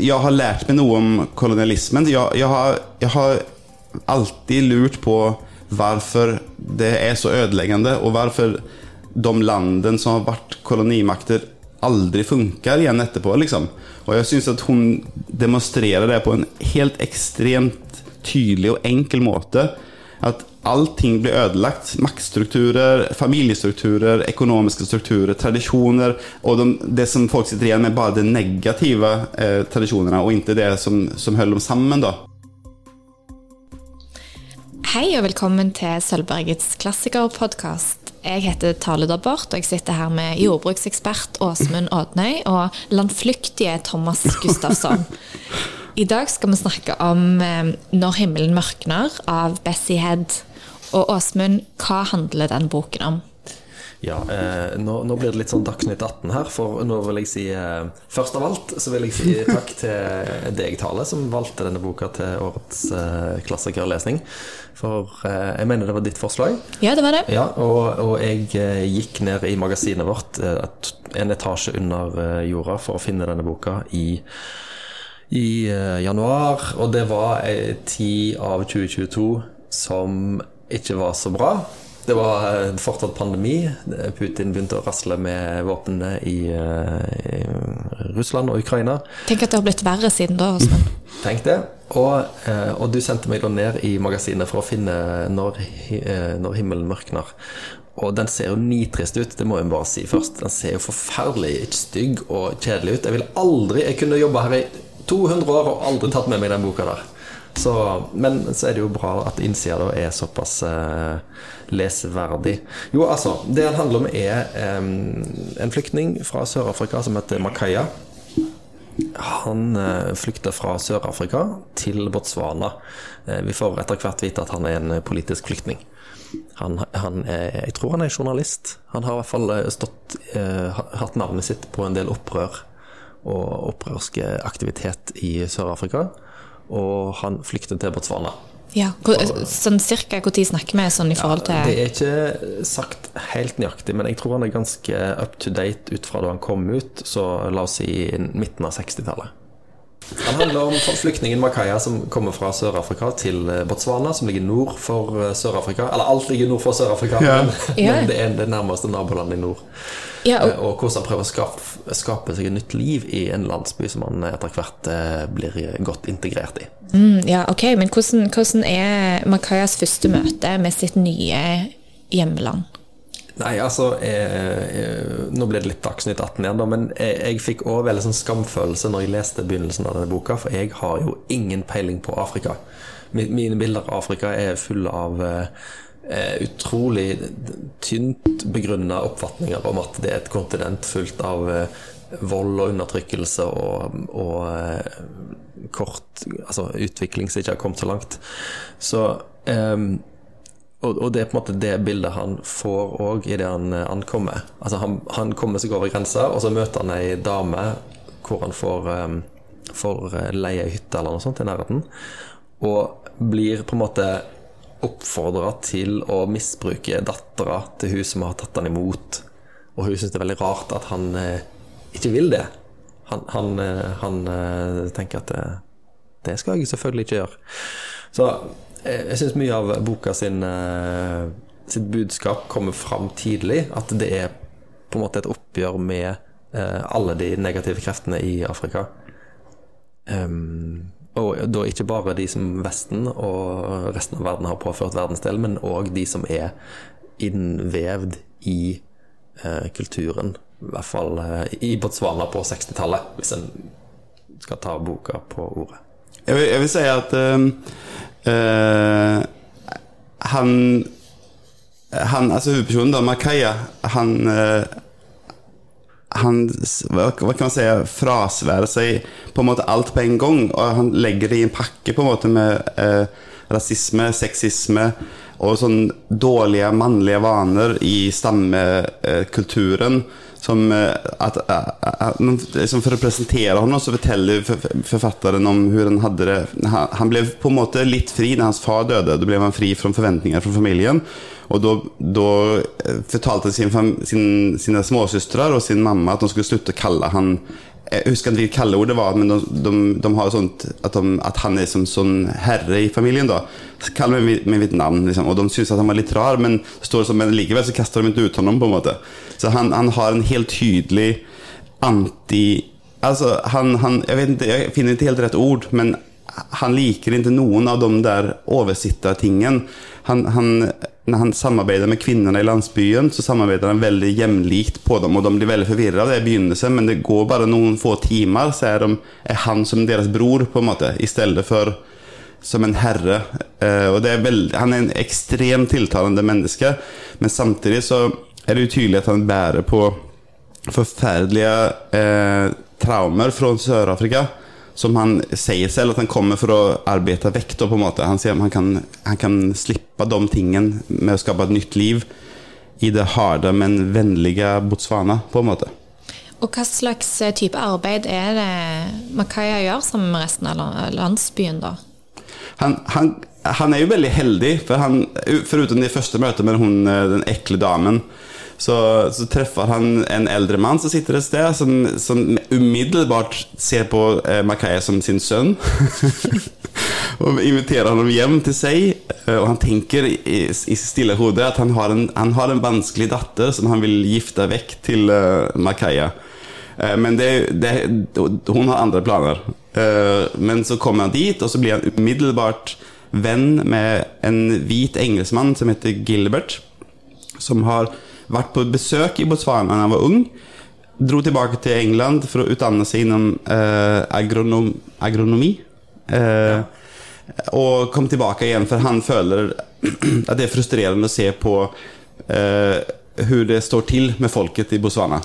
jeg har lært meg noe om kolonialismen. Jeg, jeg, har, jeg har alltid lurt på hvorfor det er så ødeleggende, og hvorfor de landene som har vært kolonimakter, aldri funker igjen etterpå. Liksom. Og jeg syns at hun demonstrerer det på en helt ekstremt tydelig og enkel måte. At allting blir ødelagt. Maktstrukturer, familiestrukturer, økonomiske strukturer, tradisjoner. Og de, det som folk sitter igjen med, bare de negative eh, tradisjonene, og ikke det som, som holder dem sammen. da. Hei og velkommen til Sølvbergets klassikerpodkast. Jeg heter Tale Dobbert, og jeg sitter her med jordbruksekspert Åsmund Ådnøy og landflyktige Thomas Gustafsson. I dag skal vi snakke om eh, 'Når himmelen mørkner' av Bessie Head. Og Åsmund, hva handler den boken om? Ja, eh, nå, nå, blir det litt sånn Dagsnytt 18 her, for nå vil jeg si eh, Først av alt så vil jeg si takk til deg, Tale, som valgte denne boka til årets eh, klassikerlesning. For eh, jeg mener det var ditt forslag. Ja, det var det. Ja, Og, og jeg eh, gikk ned i magasinet vårt eh, en etasje under jorda for å finne denne boka i i januar, og det var ti av 2022 som ikke var så bra. Det var en fortsatt pandemi. Putin begynte å rasle med våpnene i, eh, i, Russland og Ukraina. Tenk at det har blitt verre siden da. Osman. Tenk det. Og, eh, og, du sendte meg da ned i magasinet for å finne når, når himmelen mørkner. Og den ser jo nitrist ut, det må jeg bare si først. Den ser jo forferdelig stygg og kjedelig ut. Jeg ville aldri Jeg kunne jobba her i 200 år og aldri tatt med meg den boka der. Så, men så er det jo bra at innsida da er såpass eh, leseverdig. Jo, altså, det han handler om, er eh, en flyktning fra Sør-Afrika som heter Makaya. Han eh, flykter fra Sør-Afrika til Botswana. Eh, vi får etter hvert vite at han er en politisk flyktning. Han, han er, jeg tror han er journalist. Han har i hvert fall eh, stått, eh, hatt navnet sitt på en del opprør og opprørske aktivitet i Sør-Afrika og han flyktet til Botswana. Ja, Sånn cirka når snakker vi sånn i forhold til ja, Det er ikke sagt helt nøyaktig, men jeg tror han er ganske up to date ut fra da han kom ut, så la oss si midten av 60-tallet. Han handler om flyktningen Makaya som kommer fra Sør-Afrika til Botswana, som ligger nord for eh, Sør-Afrika. Eller alt ligger nord for Sør-Afrika, ja. men, men, det er det nærmeste nabolandet i nord. Ja, og, eh, og, hvordan han prøver å skape, skape, seg et nytt liv i en landsby som han etter hvert eh, blir godt integrert i. Mm, ja, ok, Men hvordan, hvordan er Makayas første møte med sitt nye hjemland? Nei, altså jeg, Nå ble det litt Dagsnytt 18 igjen, da, men jeg, jeg fikk òg veldig sånn skamfølelse når jeg leste begynnelsen av denne boka, for jeg har jo ingen peiling på Afrika. Mine bilder av Afrika er fulle av eh, Eh, utrolig tynt begrunna oppfatninger om at det er et kontinent fullt av eh, vold og undertrykkelse og, og eh, kort altså utvikling som ikke har kommet så langt. Så um, og, det er på en måte det bildet han får òg idet han ankommer. Altså han, han, kommer seg over grensa, og så møter han ei dame hvor han får, um, får leie hytte eller noe sånt i nærheten. Og blir på en måte oppfordra til å misbruke dattera til hun som har tatt han imot. Og hun syns det er veldig rart at han eh, ikke vil det. Han, han, eh, han eh, tenker at det, det, skal jeg selvfølgelig ikke gjøre. Så eh, jeg syns mye av boka sin sitt budskap kommer fram tidlig. At det er på en måte et oppgjør med alle de negative kreftene i Afrika. Um, og da ikke bare de som Vesten og resten av verden har påført verdensdelen, men òg de som er innvevd i eh, kulturen. I hvert fall eh, i Botswana på 60-tallet, hvis en skal ta boka på ordet. Jeg vil, jeg vil si at eh, han, han Altså hovedpersonen, da, Makaya, han uh, han hva kan man si, frasværer seg på en måte alt på en gang. Og han legger det i en pakke på en måte med eh, rasisme, sexisme og sånn dårlige mannlige vaner i stammekulturen. Som, eh, at, at, liksom for å presentere ham så forteller forfatteren om hvordan han hadde det. Han, han ble på en måte litt fri da hans far døde. Da ble han fri fra forventninger fra familien. Og da, da eh, fortalte sin, sin, sine småsøstre og sin mamma at de skulle slutte å kalle han jeg husker ikke hvilket kalleord det var, men de, de, de har sånt at, de, at han er som sånn herre i familien. da Så kaller meg med, mitt navn, liksom. og de syns at han var litt rar, men står som, men likevel så kaster de ikke ut ham. på en måte Så han, han har en helt tydelig anti Altså, han, han jeg, vet ikke, jeg finner ikke helt rett ord, men han liker ikke noen av de der oversittertingene. Han, han, når han samarbeider med kvinnene i landsbyen, så samarbeider han veldig jevnlikt på dem, og de blir veldig det i begynnelsen, men det går bare noen få timer, så er, de, er han som deres bror, på en måte, i stedet for som en herre. Og er veldig, han er en ekstremt tiltalende menneske, men samtidig så er det jo tydelig at han bærer på forferdelige eh, traumer fra Sør-Afrika. Som han sier selv at han kommer for å arbeide vekk. På en måte. Han sier at han kan, han kan slippe de tingene med å skape et nytt liv i det harde, men vennlige Botswana. på en måte. Og hva slags eh, type arbeid er det Makaya gjør sammen med resten av landsbyen, da? Han, han, han er jo veldig heldig, for han, foruten det første møtet med hun, eh, den ekle damen, så, så, treffer han en eldre mann som sitter et sted, som, som umiddelbart ser på eh, Makaya som sin sønn. og inviterer ham hjem til seg. Eh, og han tenker i, i stille hode at han har, en, han har, en, vanskelig datter som han vil gifte vekk til uh, Makaya. Uh, men det, det, hun har andre planer. Uh, men så kommer han dit, og så blir han umiddelbart venn med en hvit engelskmann som heter Gilbert. Som har vært på besøk i Botswana da han var ung. Dro tilbake til England for å utdanne seg innom eh, agronom, agronomi. Eh, og kom tilbake igjen, for han føler at det er frustrerende å se på eh, det står til med folket i Botswana.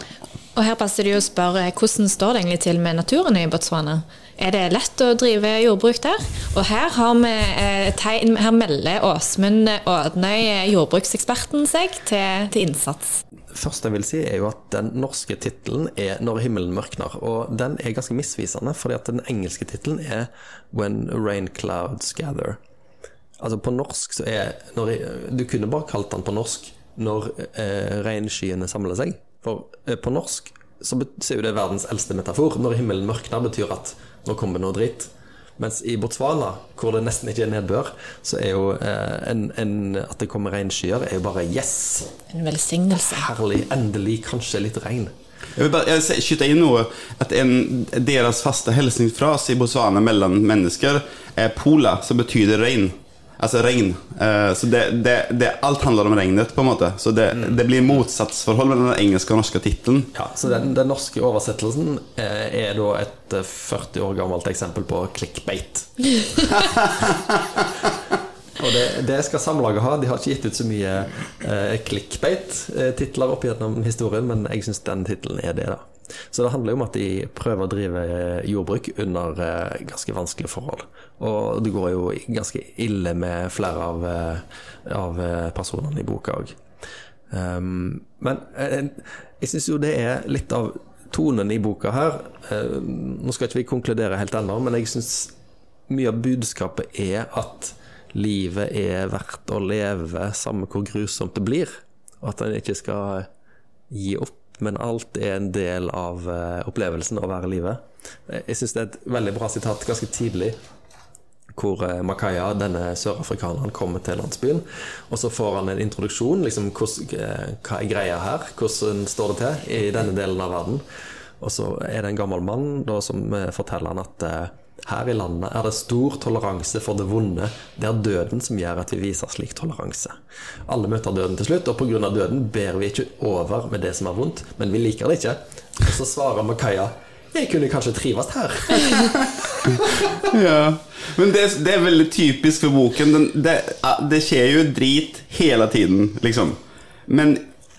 Og her passer det jo å spørre hvordan står det egentlig til med naturen i Botswana? Er det lett å drive jordbruk der? Og her, har vi eh, tegn, her melder Åsmund Ådnøy, jordbrukseksperten, seg til, til innsats. Først jeg vil si er jo at Den norske tittelen er 'Når himmelen mørkner'. Og den er ganske misvisende, fordi at den engelske tittelen er 'When rain clouds gather'. Altså På norsk så er når, Du kunne bare kalt den på norsk 'Når eh, regnskyene samler seg'. For eh, på norsk så er jo det verdens eldste metafor. Når himmelen mørkner, betyr at nå kommer noe dritt. Mens i Botswana, hvor det nesten ikke er nedbør, så er jo eh, en, en, at det kommer regnskyer, er jo bare yes! En velsignelse. Herlig. Endelig kanskje litt regn. Jeg vil bare skyte inn noe. At en, Deres faste hilsningsfrase i Botswana mellom mennesker er 'pola', som betyr regn. Altså regn. Uh, så det, det, det, alt handler om regnet, på en måte. Så det, mm. det blir motsatsforhold mellom den engelske og norske tittelen. Ja, så den, den, norske oversettelsen eh, er da et 40 eh, år gammelt eksempel på clickbait. og det, det, skal Samlaget ha. De har ikke gitt ut så mye eh, clickbait-titler opp gjennom historien, men jeg syns den tittelen er det, da. Så det handler jo om at de prøver å drive jordbruk under eh, ganske vanskelige forhold. Og det går jo ganske ille med flere av, eh, av eh, personene i boka òg. Um, men jeg syns jo det er litt av tonen i boka her. Nå skal ikke vi konkludere helt ennå, men jeg syns mye av budskapet er at livet er verdt å leve, samme hvor grusomt det blir. Og at en ikke skal gi opp men alt er en del av uh, opplevelsen å være i livet. Jeg syns det er et veldig bra sitat ganske tidlig, hvor uh, Makaya, denne sørafrikaneren, kommer til landsbyen. Og så får han en introduksjon. Liksom, hva er greia her? Hvordan står det til i denne delen av verden? Og så er det en gammel mann da, som forteller han at her i landet er det stor toleranse for det vonde. Det er døden som gjør at vi viser slik toleranse. Alle møter døden til slutt, og pga. døden ber vi ikke over med det som er vondt, men vi liker det ikke. Og så svarer Makaya jeg kunne kanskje trives her. ja. Men det, det, er veldig typisk for boken. Den, det, det, skjer jo drit hele tiden, liksom. Men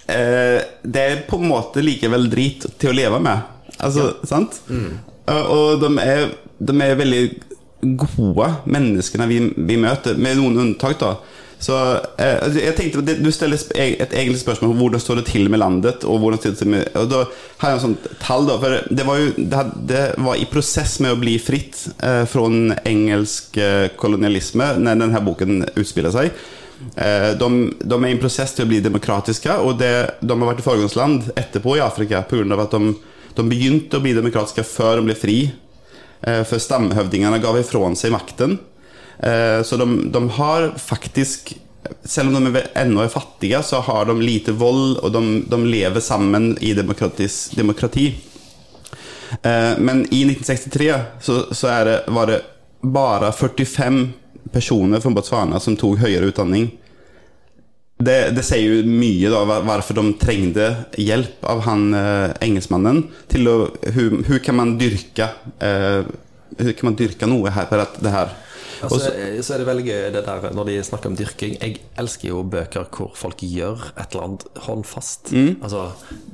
eh, det er på en måte likevel drit til å leve med. Altså, ja. sant? Mm. Og de er de er veldig gode menneskene vi, vi møter, med noen unntak. da så eh, altså, jeg tenkte, Du stiller et egentlig spørsmål om hvordan står det til med landet. Og hvordan står det til med, og da har jeg en sånn tall da, for Det var jo det, det var i prosess med å bli fritt eh, fra engelsk kolonialisme når denne boken utspiller seg. Eh, de, de, er i en prosess til å bli demokratiske, og det, de har vært i foregangsland etterpå i Afrika pga. at de de begynte å bli demokratiske før de ble fri. Eh, for stamhøvdingene gav ifrån seg makten. Eh, så de, de har faktisk selv om de ennå er fattige, så har de lite vold, og de, de lever sammen i demokrati. Eh, men i 1963 så, så det, var det bare 45 personer fra Botswana som tok høyere utdanning. Det, det, sier jo mye da hvorfor de trengte hjelp av han eh, engelskmannen til å Hvordan kan man dyrke eh, kan man dyrke noe her? For at det her altså, så er det veldig gøy det der når de snakker om dyrking. Jeg elsker jo bøker hvor folk gjør et eller annet håndfast. Mm. Altså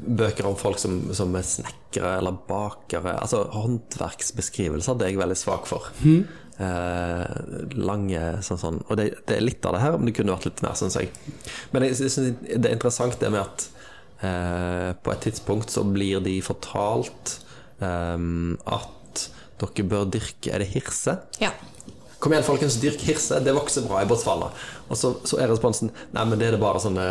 bøker om folk som, som er snekkere eller bakere. Altså håndverksbeskrivelser det er jeg veldig svak for. Mm. Eh, lange sånn, sånn. Og det, det, er litt av det her, men det kunne vært litt mer, syns jeg. Men jeg synes det er interessant det med at eh, på et tidspunkt så blir de fortalt eh, at dere bør dyrke Er det hirse? Ja. Kom igjen, folkens, dyrk hirse. Det vokser bra i Botswana. Og så, så er responsen Nei, men det er det bare sånne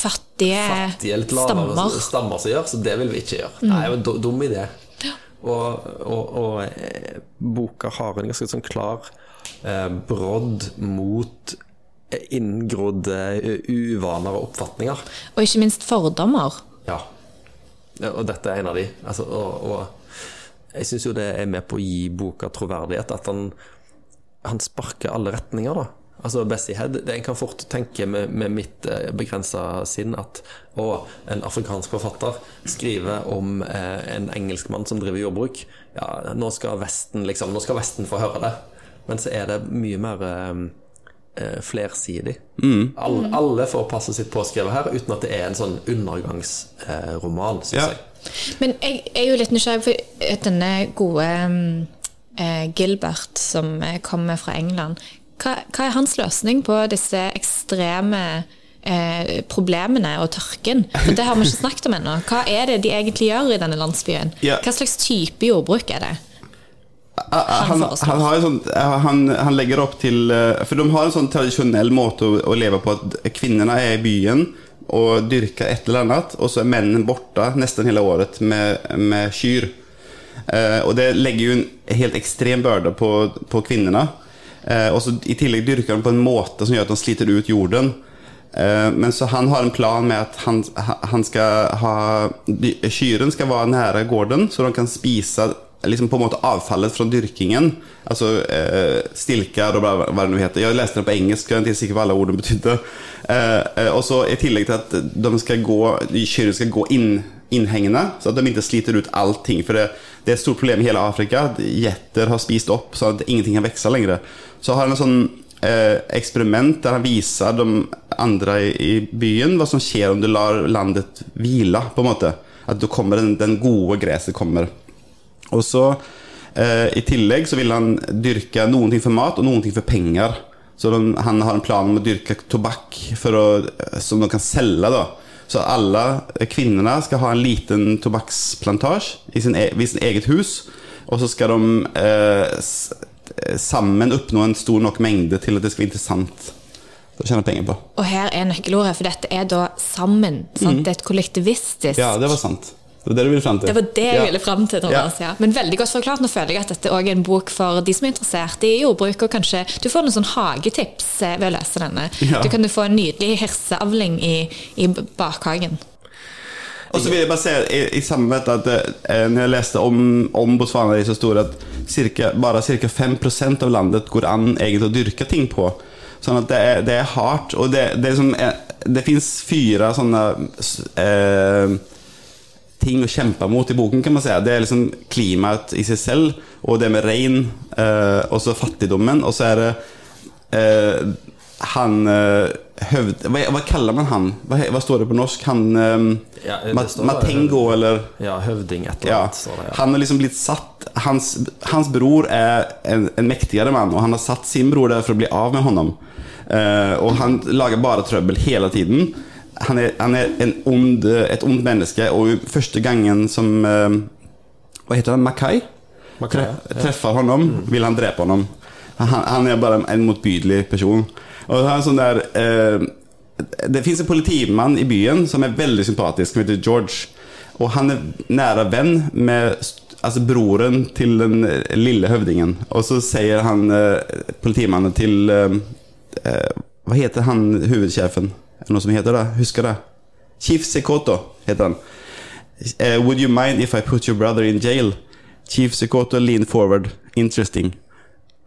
fattige, fattige stammer. stammer som gjør, så det vil vi ikke gjøre. Mm. Nei, dum idé. Og, og, og eh, boka har en ganske sånn klar eh, brodd mot inngrodde uvaner og oppfatninger. Og ikke minst fordommer. Ja. Og dette er en av de. Altså, og, og jeg syns jo det er med på å gi boka troverdighet. At han, han sparker alle retninger, da. Altså Bessie Head En kan fort tenke med, med mitt eh, begrensa sinn at å, en afrikansk forfatter skriver om eh, en engelskmann som driver jordbruk. Ja, nå skal Vesten liksom, nå skal Vesten få høre det. Men så er det mye mer eh, eh flersidig. Mm. Alle, alle, får passet sitt påskrevet her, uten at det er en sånn undergangsroman, syns ja. jeg. Men jeg er jo litt nysgjerrig, for denne gode eh, Gilbert som kommer fra England hva, hva er hans løsning på disse ekstreme eh, problemene og tørken? For Det har vi ikke snakket om ennå. Hva er det de egentlig gjør i denne landsbyen? Hva slags type jordbruk er det? Han, han, han, han, legger opp til eh, For de har en sånn tradisjonell måte å, å leve på at kvinnene er i byen og dyrker et eller annet, og så er mennene borte nesten hele året med, med kyr. Eh, og det legger jo en helt ekstrem byrde på, på kvinnene. Eh, og så I tillegg dyrker de på en måte som gjør at de sliter ut jorden. Eh, men så han har en plan med at han, han skal ha Kyren skal være nære gården, så de kan spise liksom på en måte avfallet fra dyrkingen. Altså eh, stilker og hva det nå heter. Jeg leste det på engelsk, jeg er ikke sikker på hva alle ordene betydde. Eh, eh, og så i tillegg til at de skal gå, kyrne skal gå inn innhengende, så at de ikke sliter ut allting. For det, det er et stort problem i hele Afrika. Gjetter har spist opp, så at ingenting kan vokse lenger. Så har han en sånn eh, eksperiment der han viser de andre i, i, byen hva som skjer om du lar landet hvile, på en måte. At den, den gode gresset kommer. Og så eh, I tillegg så vil han dyrke noen ting for mat og noen ting for penger. Så de, han har en plan om å dyrke tobakk å, som de kan selge. da så alle kvinnene skal ha en liten tobakksplantasje i sin, e i sin eget hus. Og så skal de eh, sammen oppnå en stor nok mengde til at det skal være interessant å tjene penger på. Og her er nøkkelordet, for dette er da sammen. Mm. Det er et kollektivistisk Ja, det var sant. Det var det du ville fram til. Det var det jeg ja. ville fram til, Thomas. Ja. Men veldig godt forklart. Nå føler jeg at dette òg er en bok for de som er interessert i jordbruk. Og kanskje du får noen sånn hagetips eh, ved å lese denne. Ja. Du kan få en nydelig hirseavling i, i bakhagen. Og så vil jeg bare se i, i samme at eh, når jeg leste om, om Botswana, så sto det at cirka, bare ca. 5% av landet går an egentlig å dyrke ting på. Sånn at det er, det er hardt. Og det, det, er det, det fins fire sånne eh, ting å kjempe mot i boken, kan man si. Det er liksom klimaet i seg selv, og det med regn, eh, og så fattigdommen, og så er det eh, han eh, høvd... Hva, hva, kaller man han? Hva, hva, står det på norsk? Han eh, ja, Matengo, eller Ja, høvding, et eller annet. Ja, ja. Han er liksom blitt satt Hans, hans bror er en, en, mektigere mann, og han har satt sin bror der for å bli av med honom. Eh, og han lager bare trøbbel hele tiden han er, han er ond, et ondt menneske, og første gangen som uh, Hva heter han? Mackay? Tre. Treffer honom, mm. vil han drepe honom. Han, han, er bare en motbydelig person. Og han sånn der uh, Det fins en politimann i byen som er veldig sympatisk, som heter George. Og han er nære venn med altså broren til den eh, lille høvdingen. Og så sier han, eh, politimannen til eh, eh, vad heter han huvudchefen? Det någon som heter det? Husker det? Chief Sekoto heter han. Uh, would you mind if I put your brother in jail? Chief Sekoto leaned forward, interesting.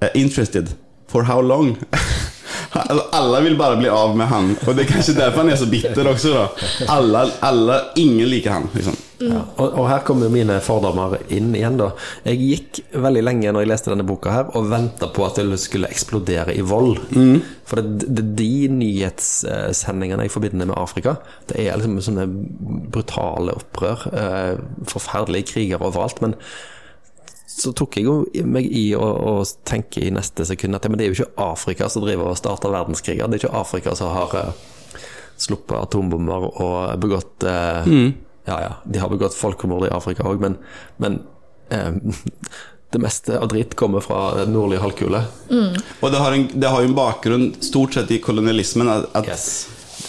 Uh, interested. For how long? Alla vill bara bli av med han. Och det är kanske därför han är så bitter också då. Alla, alla ingen liker han. Liksom. Ja, og, og her kommer mine fordommer inn igjen, da. Jeg gikk veldig lenge når jeg leste denne boka her, og venta på at det skulle eksplodere i vold. For det, det er de nyhetssendingene jeg forbinder med Afrika. Det er liksom sånne brutale opprør. Eh, forferdelige kriger overalt. Men så tok jeg jo meg i å, å tenke i neste sekund at ja, men det er jo ikke Afrika som driver og starter verdenskriger. Det er ikke Afrika som har eh, sluppet atombomber og begått eh, Ja, ja, de har begått folkemord i Afrika òg, men, men eh, det meste av dritt kommer fra den nordlige halvkule. Og det har, en, det har jo en bakgrunn stort sett i kolonialismen. At, at Yes.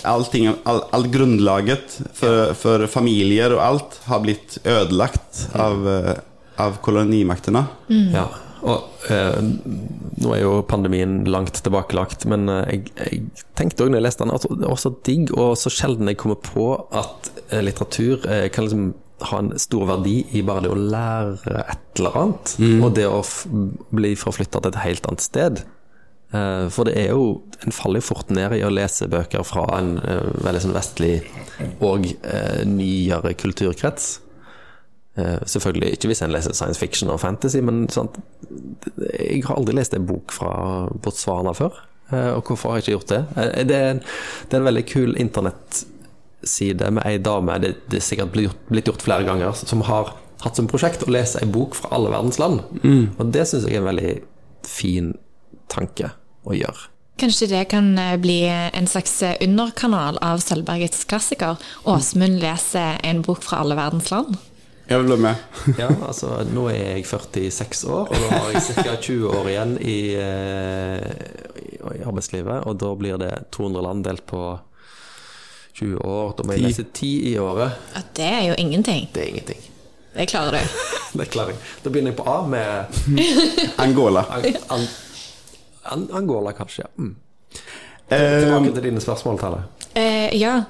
allting, all, all grundlaget för, for, familier og alt har blitt ødelagt av, av kolonimaktene. Mm. Ja, og eh, nå er jo pandemien langt tilbakelagt, men eh, jeg, jeg tenkte òg når jeg leste den, at det var så digg og så sjelden jeg kommer på at eh, litteratur eh, kan liksom ha en stor verdi i bare det å lære et eller annet, og det å bli forflytta til et helt annet sted. Eh, For det er jo En faller jo fort ned i å lese bøker fra en eh, veldig sånn vestlig og eh, nyere kulturkrets. Eh, selvfølgelig ikke hvis en leser science fiction og fantasy, men sånn, jeg har aldri lest en bok fra Botswana før. Eh, og hvorfor har jeg ikke gjort det? Eh, det, er en, det er en veldig kul internettside med ei dame, det, det er sikkert blitt gjort, blitt gjort flere ganger, som har hatt som prosjekt å lese ei bok fra alle verdens land. Og det syns jeg er en veldig fin tanke å gjøre. Kanskje det kan bli en slags underkanal av Sølvbergets klassiker? Åsmund leser en bok fra alle verdens land? Jag vil vara med. Ja, altså nå er jeg 46 år, og da har jeg ca. 20 år igjen i, eh, i, arbeidslivet. Og da blir det 200 land delt på 20 år. Da må jeg lese 10 i året. Ja, det er jo ingenting. Det er ingenting. Det klarer du. Det klarer jeg. Da begynner jeg på A med Angola. An, an, an, Angola, kanskje. ja. Mm. Eh, Tilbake til dine spørsmål, Tale. Uh, ja.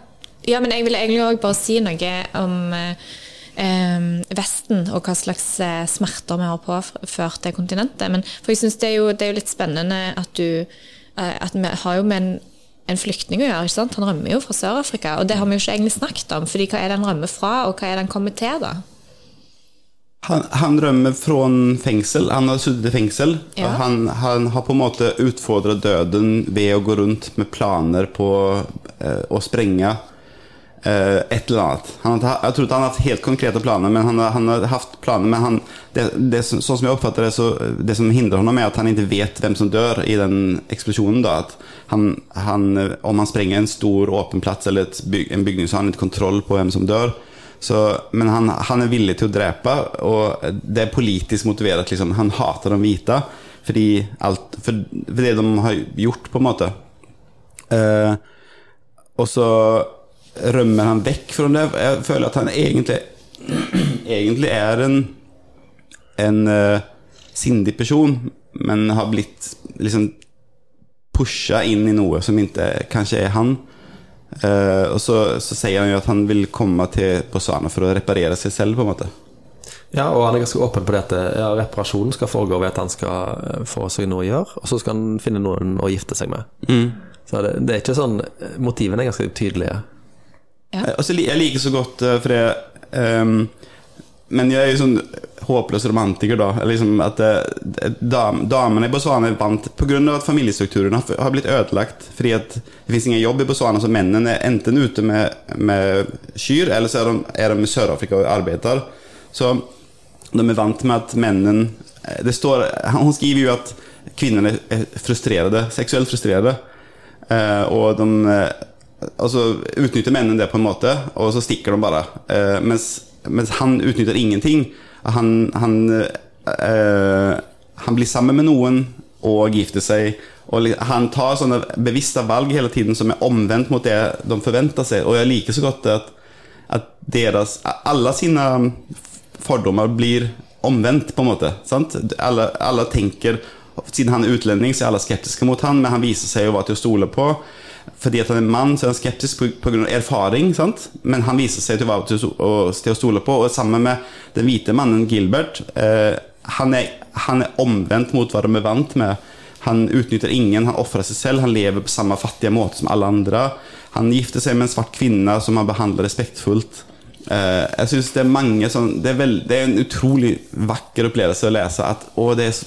ja, men jeg vil egentlig òg bare si noe om eh, Vesten og hva slags eh, smerter vi har påført det kontinentet. Men for jeg synes det, det er jo litt spennende at du eh, At vi har jo med en, en flyktning å gjøre. ikke sant? Han rømmer jo fra Sør-Afrika, og det har vi jo ikke egentlig snakket om. fordi hva er det han rømmer fra, og hva er det han kommer til, da? Han, han rømmer fra fengsel. Han har sittet i fengsel. Ja. Og Han, han har på en måte utfordret døden ved å gå rundt med planer på eh, å sprenge et eller annet. Han hadde, jeg tror ikke han har hatt helt konkrete planer, men han han har hatt planer. Men han, det, det, sånn som jeg oppfatter det, så det som hindrer ham, er at han ikke vet hvem som dør i den eksplosjonen. Da. Han, han, om han sprenger en stor åpen plass eller byg, en bygning, så har han ikke kontroll på hvem som dør. Så, men han, han er villig til å drepe, og det er politisk motivert. Liksom. Han hater de hvite fordi alt, for, for det de har gjort, på en måte. Eh, og så rømmer han vekk fra det. Jeg føler at han egentlig, egentlig er en, en uh, sindig person, men har blitt liksom pusha inn i noe som ikke kanskje er han. Uh, og så, så sier han jo at han vil komme til Botswana for å reparere seg selv, på en måte. Ja, og han er ganske åpen på det at ja, reparasjonen skal foregå ved at han skal eh, få seg noe å gjøre, og så skal han finne noen å gifte seg med. Så det, det er ikke sånn Motivene er ganske tydelige. Ja. Eh, Og så li- jeg liker så godt eh, for jeg um, Men jeg er jo sånn håpløs romantiker, da. Liksom at eh, dam, damene i Botswana vant Pga. at familiestrukturen har, har blitt ødelagt. Fordi at det fins ingen jobb i Botswana, så mennene er enten ute med, med kyr, eller så er de, er de i Sør-Afrika og arbeider. Så de er vant med at mennene det står, Hun skriver jo at kvinnene er frustrerte, seksuelt frustrerede. Eh, og de altså, utnytter mennene det på en måte, og så stikker de bare. Eh, mens, mens han utnytter ingenting. Han, han, eh, han blir sammen med noen og gifter seg. Og han tar sånne bevisste valg hele tiden som er omvendt mot det de forventer seg. Og jeg liker så godt at, at deres Alle sine fordommer blir omvendt, på en måte. Sant? Alle, alle tenker Siden han er utlending, så er alle skeptiske mot han, men han viser seg å være til å stole på. Fordi at han er mann, så er han skeptisk pga. erfaring, sant? men han viser seg til å være til å, stole på. Og sammen med den hvite mannen Gilbert eh, han, er, han er omvendt mot hva de er vant med. Han utnytter ingen, han ofrer seg selv, han lever på samme fattige måte som alle andre. Han gifter seg med en svart kvinne som han behandler respektfullt. Eh, jeg synes det er mange sånn det er, veld, det er, en utrolig vakker opplevelse å lese. At, å, det er,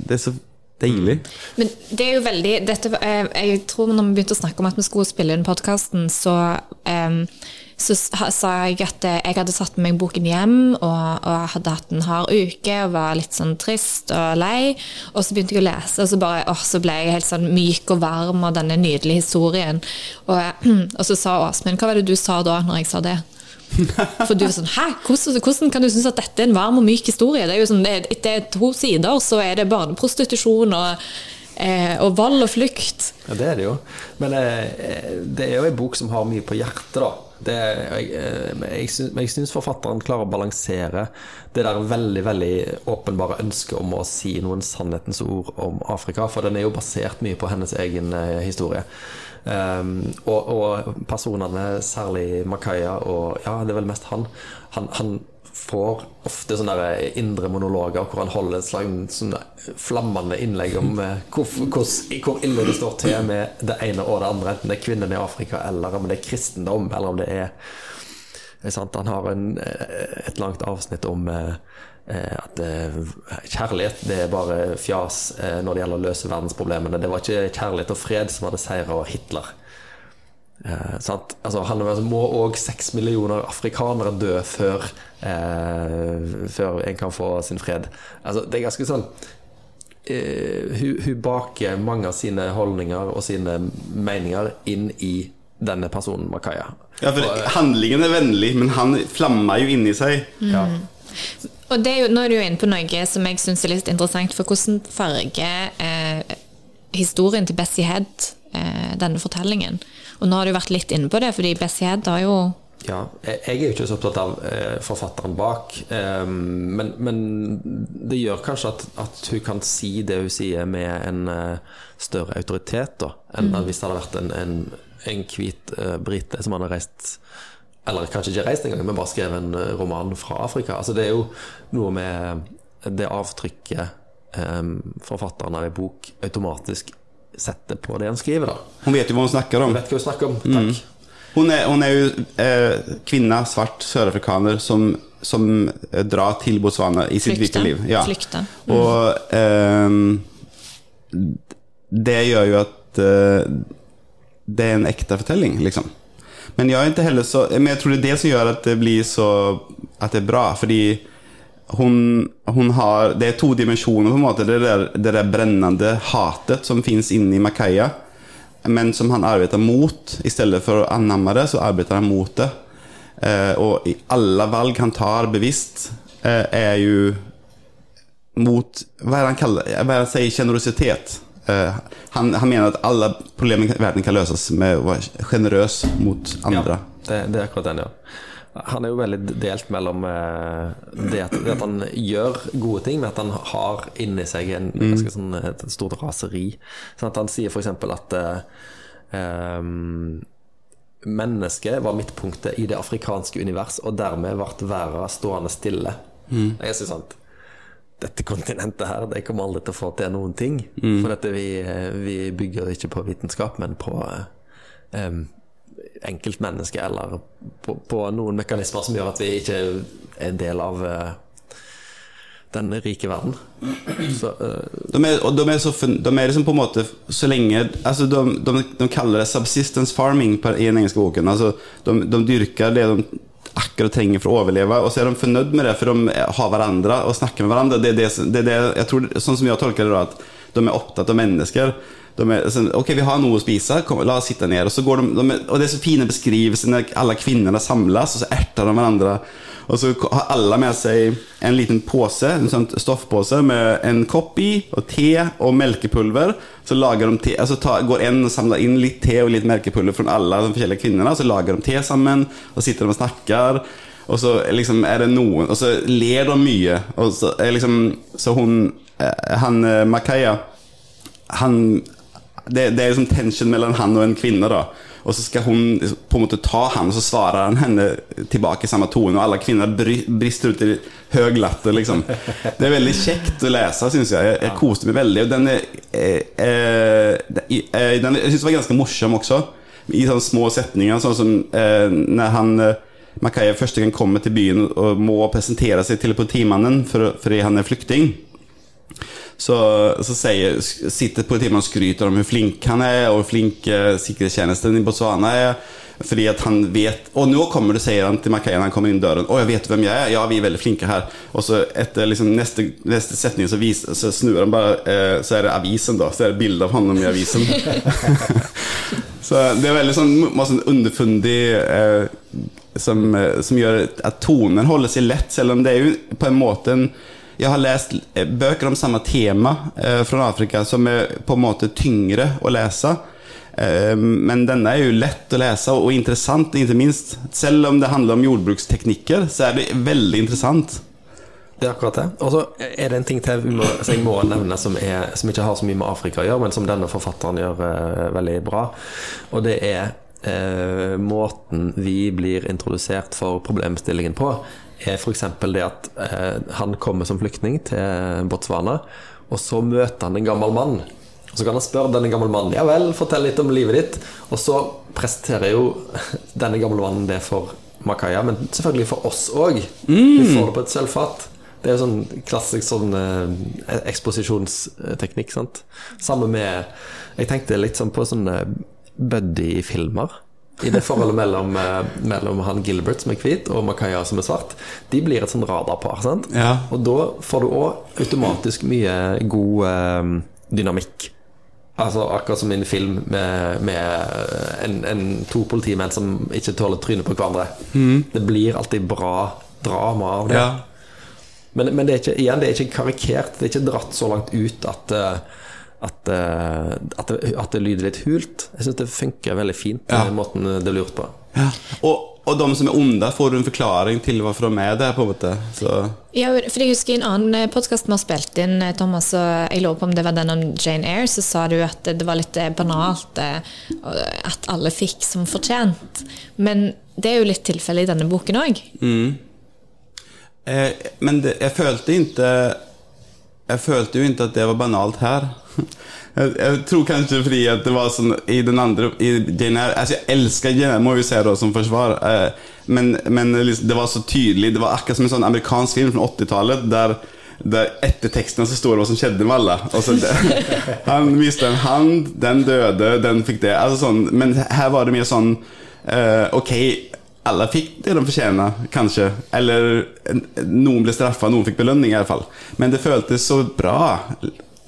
det er så deilig. Men det er jo veldig dette, eh, Jeg tror når vi begynte å snakke om at vi skulle spille inn podkasten, så, um, så sa jeg at jeg hadde tatt med meg boken hjem, og, og hadde hatt en hard uke og var litt sånn trist og lei. Og så begynte jeg å lese, og så, bare, og så ble jeg helt sånn myk og varm av denne nydelige historien. Og, og så sa Åsmund Hva var det du sa da, når jeg sa det? For du er sånn Hæ? Hvordan, hvordan kan du synes at dette er en varm og myk historie? Det er jo sånn, det, er to sider, så er det barneprostitusjon og, eh, og vold og flukt. Ja, det er det jo. Men eh, det er jo en bok som har mye på hjertet, da. Det, jeg, eh, jeg, jeg syns forfatteren klarer å balansere det der veldig veldig åpenbare ønsket om å si noen sannhetens ord om Afrika. For den er jo basert mye på hennes egen eh, historie. Um, og, og, personene, særlig Makaya og Ja, det er vel mest han. Han, han får ofte sånne der indre monologer hvor han holder et slags flammende innlegg om eh, hvor, hvor, hvor, ille det står til med det ene og det andre, enten det er kvinnene i Afrika, eller om det er kristendom, eller om det er, er Han har en, eh, et langt avsnitt om Eh, at eh, kjærlighet det er bare fjas eh, når det gjelder å løse verdensproblemene. Det var ikke kjærlighet og fred som hadde seira Hitler. Eh, altså, han må òg seks millioner afrikanere dø før, eh, før en kan få sin fred. Altså, det er ganske sånn eh, hun, hun, baker mange av sine holdninger og sine meninger inn i denne personen Makaya. Ja, for Handlingen er vennlig, men han flammer jo inni seg. Mm. Ja. Og det er jo, nå er du jo inne på noe som jeg syns er litt interessant, for hvordan farger eh, historien til Bessie Head eh, denne fortellingen? Og nå har du vært litt inne på det, fordi Bessie Head har jo ja, jeg er jo ikke så opptatt av eh, forfatteren bak, eh, men, men, det gjør kanskje at, at, hun kan si det hun sier med en uh, større autoritet da, enn mm. hvis det hadde vært en, en, en hvit brite som hadde reist eller kanskje ikke reist engang, men bare skrevet en eh, roman fra Afrika. Altså Det er jo noe med det avtrykket um, forfatteren av en bok automatisk setter på det han skriver. da Hun vet jo hva hun snakker om. Hun vet hva hun snakker om, takk mm. Hun er, hun er jo eh, kvinne, svart sørafrikaner, som, som eh, drar til Botswana i sitt virkelige liv. Ja. Flykte. Mm. Og eh, det gjør jo at eh, det er en ekte fortelling, liksom. Men jag är inte heller så, men jag tror det är det som gör att det blir så, att det är bra. Fordi hun, hun har, det er to dimensioner på en måte. Det er det der brennende hatet som fins inne i Makaya. Men som han arbeider mot. I stedet for å anamme det så arbeider han mot det. Eh, og i alle valg han tar bevisst eh, er jo mot, Hva er det han kaller Hva er det han sier? generositet. Uh, han, han, mener at alle problemer i verden kan løses med å være sjenerøs mot andre. Ja, det, det, er akkurat den, ja. Han er jo veldig delt mellom uh, det, at, det, at, han gjør gode ting, med at han har inni seg en, mm. sånn, et stort raseri. Sånn at han sier f.eks. at um, mennesket var midtpunktet i det afrikanske univers, og dermed ble verden stående stille. Mm. Jeg synes sant dette kontinentet her, de kommer aldri til å få til noen ting. Mm. For dette, vi, vi, bygger ikke på vitenskap, men på um, enkeltmennesker eller på, på, noen mekanismer som gjør at vi ikke er en del av uh, den rike verden. Så, uh, de, er, de, er så, de er liksom på en måte Så lenge altså de, de, de kaller det 'subsistence farming' i den engelske boken. Altså, de, de dyrker det de akkurat trenger for å overleve. Og så er de fornøyd med det, for de har hverandre og snakker med hverandre. Det er det, det, er det jeg tror, Sånn som jeg tolker det, da, at de er opptatt av mennesker. De er sånn, Ok, vi har noe å spise, kom, la oss sitte ned. Og, så går de, de, er- og det er så fine beskrivelser når alle kvinnene samles, og så erter de hverandre. Og så har alle med seg en liten pose, en sånn stoffpose med en kopp i, og te og melkepulver. Så lager de te, altså ta, går en og samler inn litt te og litt melkepulver fra alle de forskjellige kvinnene. Så lager de te sammen, og sitter de og snakker. Og så liksom er det noen Og så ler de mye. Og så liksom Så hun eh, Han eh, Makaya Han det, det er liksom tension mellom han og en kvinne, da. Og så skal hun på en måte ta han, og så svarer han henne tilbake i samme tone. Og alle kvinner brister ut i høy latter, liksom. Det er veldig kjekt å lese, syns jeg. jeg. Jeg koste meg veldig. Og den er eh, eh, eh, den, Jeg syns den var ganske morsom også, i sånne små setninger. Sånn som eh, når han eh, Makaya første gang kommer til byen og må presentere seg til politimannen for, fordi han er flyktning. Så, så sier, sitter politimannen og skryter om hvor flink han er, og hvor flink eh, sikkerhetstjenesten i Botswana er. Fordi at han vet Og nå kommer det, sier han til Makaya når han kommer inn døren. 'Å, jeg vet hvem jeg er. Ja, vi er veldig flinke her.' Og så etter liksom neste, neste setning så, vis, så snur han bare, eh, så er det avisen, da. Så er det bilde av ham i avisen. så det er veldig sånn, masse sånn underfundig eh, som, eh, som gjør at tonen holder seg lett, selv om det er jo på en måte en jeg har lest eh, bøker om samme tema eh, fra Afrika som er på en måte tyngre å lese. Eh, men denne er jo lett å lese og interessant, ikke minst. Selv om det handler om jordbruksteknikker, så er det veldig interessant. Det er akkurat det. Og så er det en ting til må, jeg må nevne som, er, som ikke har så mye med Afrika å gjøre, men som denne forfatteren gjør uh, veldig bra. Og det er uh, måten vi blir introdusert for problemstillingen på. Er f.eks. det at eh, han kommer som flyktning til Botswana, og så møter han en gammel mann. Og Så kan han spørre denne gamle mannen Ja vel, fortell litt om livet ditt. Og så presenterer jo denne gamle mannen det for Makaya, men selvfølgelig for oss òg. Vi får det på et sølvfat. Det er jo sånn klassisk sånn eh, eksposisjonsteknikk. sant? Samme med Jeg tenkte litt sånn på sånne buddy-filmer. I det forholdet mellom, eh, mellom han Gilbert som er hvit, og Makaya som er svart. De blir et sånn radarpar. Ja. Og da får du òg automatisk mye god eh, dynamikk. Altså Akkurat som i en film med, med en, en, to politimenn som ikke tåler trynet på hverandre. Det blir alltid bra drama av det. Ja. Men, men det, er ikke, igjen, det er ikke karikert. Det er ikke dratt så langt ut at, eh, at, eh, at, det, at det lyder litt hult. Jeg syns det funker veldig fint, Ja. den måten det blir gjort på. Ja. Og, og de som er onde, får du en forklaring til hvorfor de er der, på en måte. Så Ja, for jeg husker I en annen podkast vi har spilt inn, eh, Thomas, og jeg lurer på om det var den om Jane Eyre, så sa du at det var litt eh, banalt eh, at alle fikk som fortjent. Men det er jo litt tilfellet i denne boken òg. Eh, men det, jeg følte ikke Jeg følte jo ikke at det var banalt her. Jeg, jeg tror kanskje fordi at det var sånn i den andre I Jane Eyre Altså, jeg elsker Jane Eyre, må vi si da, som forsvar. Eh, men, men liksom, det var så tydelig. Det var akkurat som en sånn amerikansk film fra 80-tallet. Der, der etter teksten så står det hva som skjedde med alle. Og så det, han mistet en hand, den døde, den fikk det. Altså sånn, men her var det mer sånn eh, Ok, alle fikk det de fortjener, kanskje. Eller noen ble straffa, noen fikk belønning i alle fall. Men det føltes så bra.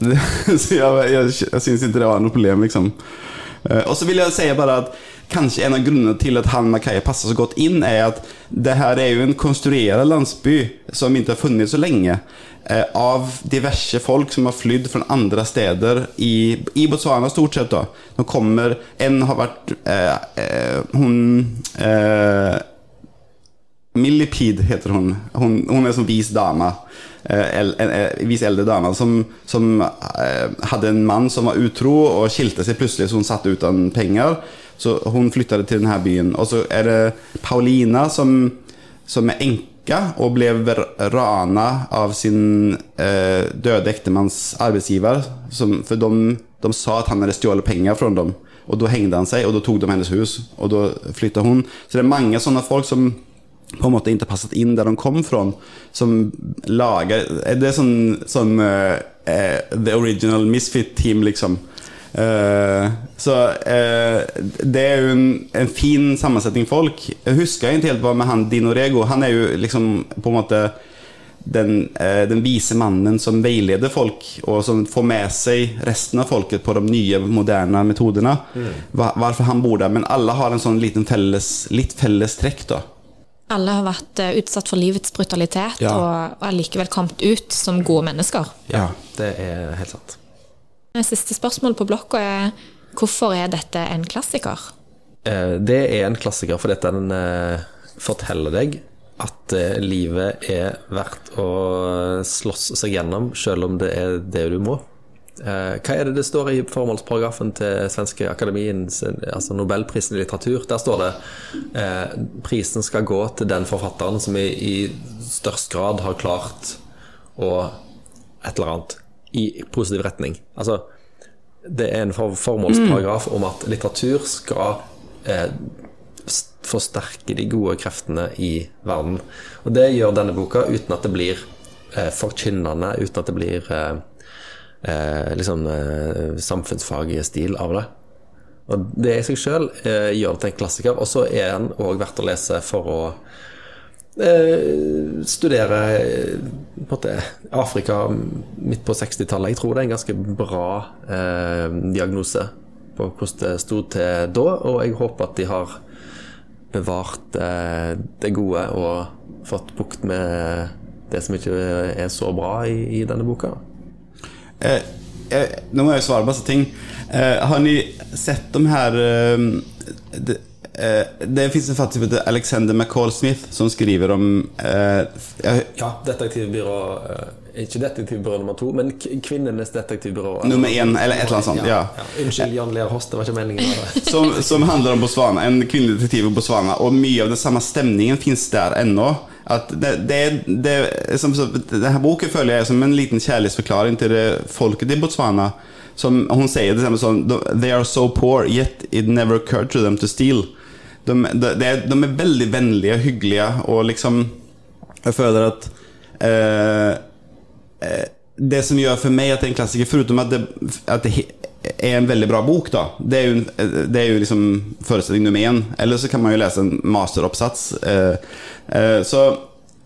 så jeg, jeg, jeg syns ikke det var noe problem, liksom. Eh, Og så vil jeg si bare at kanskje en av grunnene til at han Makaya passer så godt inn, er at det her er jo en konstruert landsby som ikke har funnet så lenge. eh, Av diverse folk som har flydd fra andre steder i, i Botswana, stort sett. da De kommer En har vært eh, eh, Hun eh, Millipede heter hun. hun. Hun er som vis dame. Eh, en, en vis eldre dame som, som eh, hadde en mann som var utro og skilte seg plutselig, så hun satt uten penger. Så hun flyttet til denne byen. Og så er det Paulina som, som er enke og ble rana av sin eh, døde ektemanns arbeidsgiver. Som, for de, de sa at han hadde stjålet penger fra dem. Og da hengte han seg, og da tok de hennes hus. Og da flyttet hun. Så det er mange sånne folk som på en måte ikke passet inn der de kom fra, som lager Det er sånn, sånn uh, eh, The original misfit team, liksom. Uh, så uh, det er jo en, en fin sammensetning folk. Jeg husker ikke helt hva med han Dino Rego. Han er jo liksom på en måte den, eh, den vise mannen som veileder folk og som får med seg resten av folket på de nye, moderne metoderna. Va- Hvorfor han bor der. Men alle har en sånn liten felles, litt felles trekk da. Alle har vært eh, utsatt for livets brutalitet Ja. og allikevel kommet ut som gode mennesker. Ja. Det er helt sant. Siste spørsmål på blokka er hvorfor er dette en klassiker? Eh, Det er en klassiker fordi den eh, forteller deg at eh, livet er verdt å slåss seg gjennom, selv om det er det du må. Eh, Hva er det det står i formålsparagrafen til Svenske Akademien, altså Nobelprisen i litteratur? Der står det eh, prisen skal gå til den forfatteren som i, størst grad har klart å et eller annet i positiv retning. Altså, det er en formålsparagraf om at litteratur skal eh, forsterke de gode kreftene i verden. Og det gjør denne boka uten at det blir eh, forkynnende, uten at det blir eh, eh, liksom eh, samfunnsfagstil av det. Og det i seg sjøl eh, gjør det til en klassiker. Og så er den òg verdt å lese for å eh, studere eh, måte, Afrika midt på 60-tallet. Jeg tror det er en ganske bra eh, diagnose på hvordan det sto til da, og jeg håper at de har bevart eh, det gode og fått bukt med det som ikke er så bra i, i denne boka. Eh, eh, må jeg svare på masse ting. Eh, har ni sett de her eh, det, eh, det finns en författare som heter Alexander McCall Smith som skriver om eh, Ja, detektivbyrå eh, Ikke detektivbyrå nummer to, men Kvinnenes detektivbyrå. Nummer én, eller et eller annet sånt, ja. Unnskyld, Jan Lear Host, det var ikke meningen. som, som handler om Botswana, en kvinnelig detektiv i Botswana. Og mye av den samme stemningen finns der ännu. Att det, det, det, som, så- den här boken føler jeg som en liten kjærlighetsforklaring til folket i Botswana. Som hun sier det exempel så, They are so poor, yet it never occurred to them to steal. De, de, de, er de är og hyggliga och liksom Jeg føler at eh, eh, Det som gjør for meg at det er en klassiker, foruten at det, at det er en veldig bra bok, da det er jo, det er jo liksom forestilling nummer én. Eller så kan man jo lese en masteroppsats. Eh, eh, så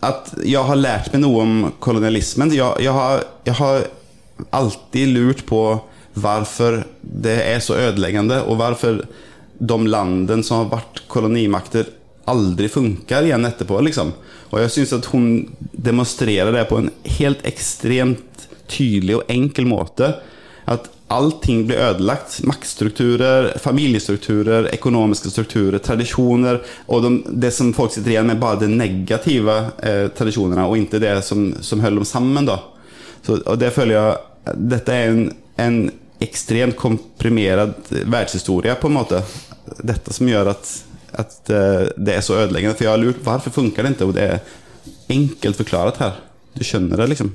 at jeg har lært meg noe om kolonialismen jeg, jeg, har, jeg har alltid lurt på hvorfor det er så ødeleggende, og hvorfor de landene som har vært kolonimakter, aldri funker igjen etterpå. Liksom. Og jeg syns at hun demonstrerer det på en helt ekstremt tydelig og enkel måte. At allting blir ødelagt. Maktstrukturer, familiestrukturer, økonomiske strukturer, tradisjoner. Og de, det som folk sitter igjen med, bare de negative eh, tradisjonene, og ikke det som, som holder dem sammen. Da. Så, og det føler jeg Dette er en, en ekstremt komprimert verdenshistorie, på en måte. Dette som gjør at, at eh, det er så ødeleggende. For jeg har lurt hvorfor funker det ikke, og det er enkelt forklart her. Du skjønner det, liksom.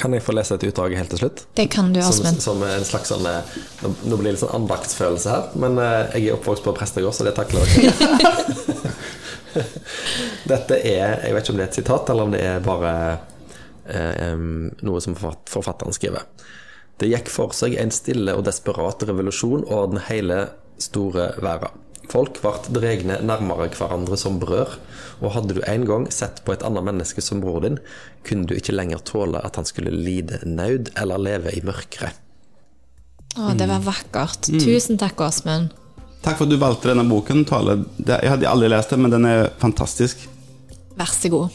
Kan jeg få lese et utdrag helt til slutt? Det kan du, Som, som en slags sånn eh, Nå blir det litt sånn andaktsfølelse her, men eh, jeg er oppvokst på prestegård, så det takler jeg. Dette er Jeg vet ikke om det er et sitat, eller om det er bare eh, noe som forfatt- forfatteren skriver. Det gikk for seg en stille og desperat revolusjon over den hele store verden. Folk ble dregne nærmere hverandre som brød, og hadde du en gang sett på et annet menneske som bror din, kunne du ikke lenger tåle at han skulle lide nød eller leve i mørket. Å, det var vakkert. Tusen takk, Åsmund. Takk for at du valgte denne boken. Tale. Jeg hadde aldri lest den, men den er fantastisk. Vær så god.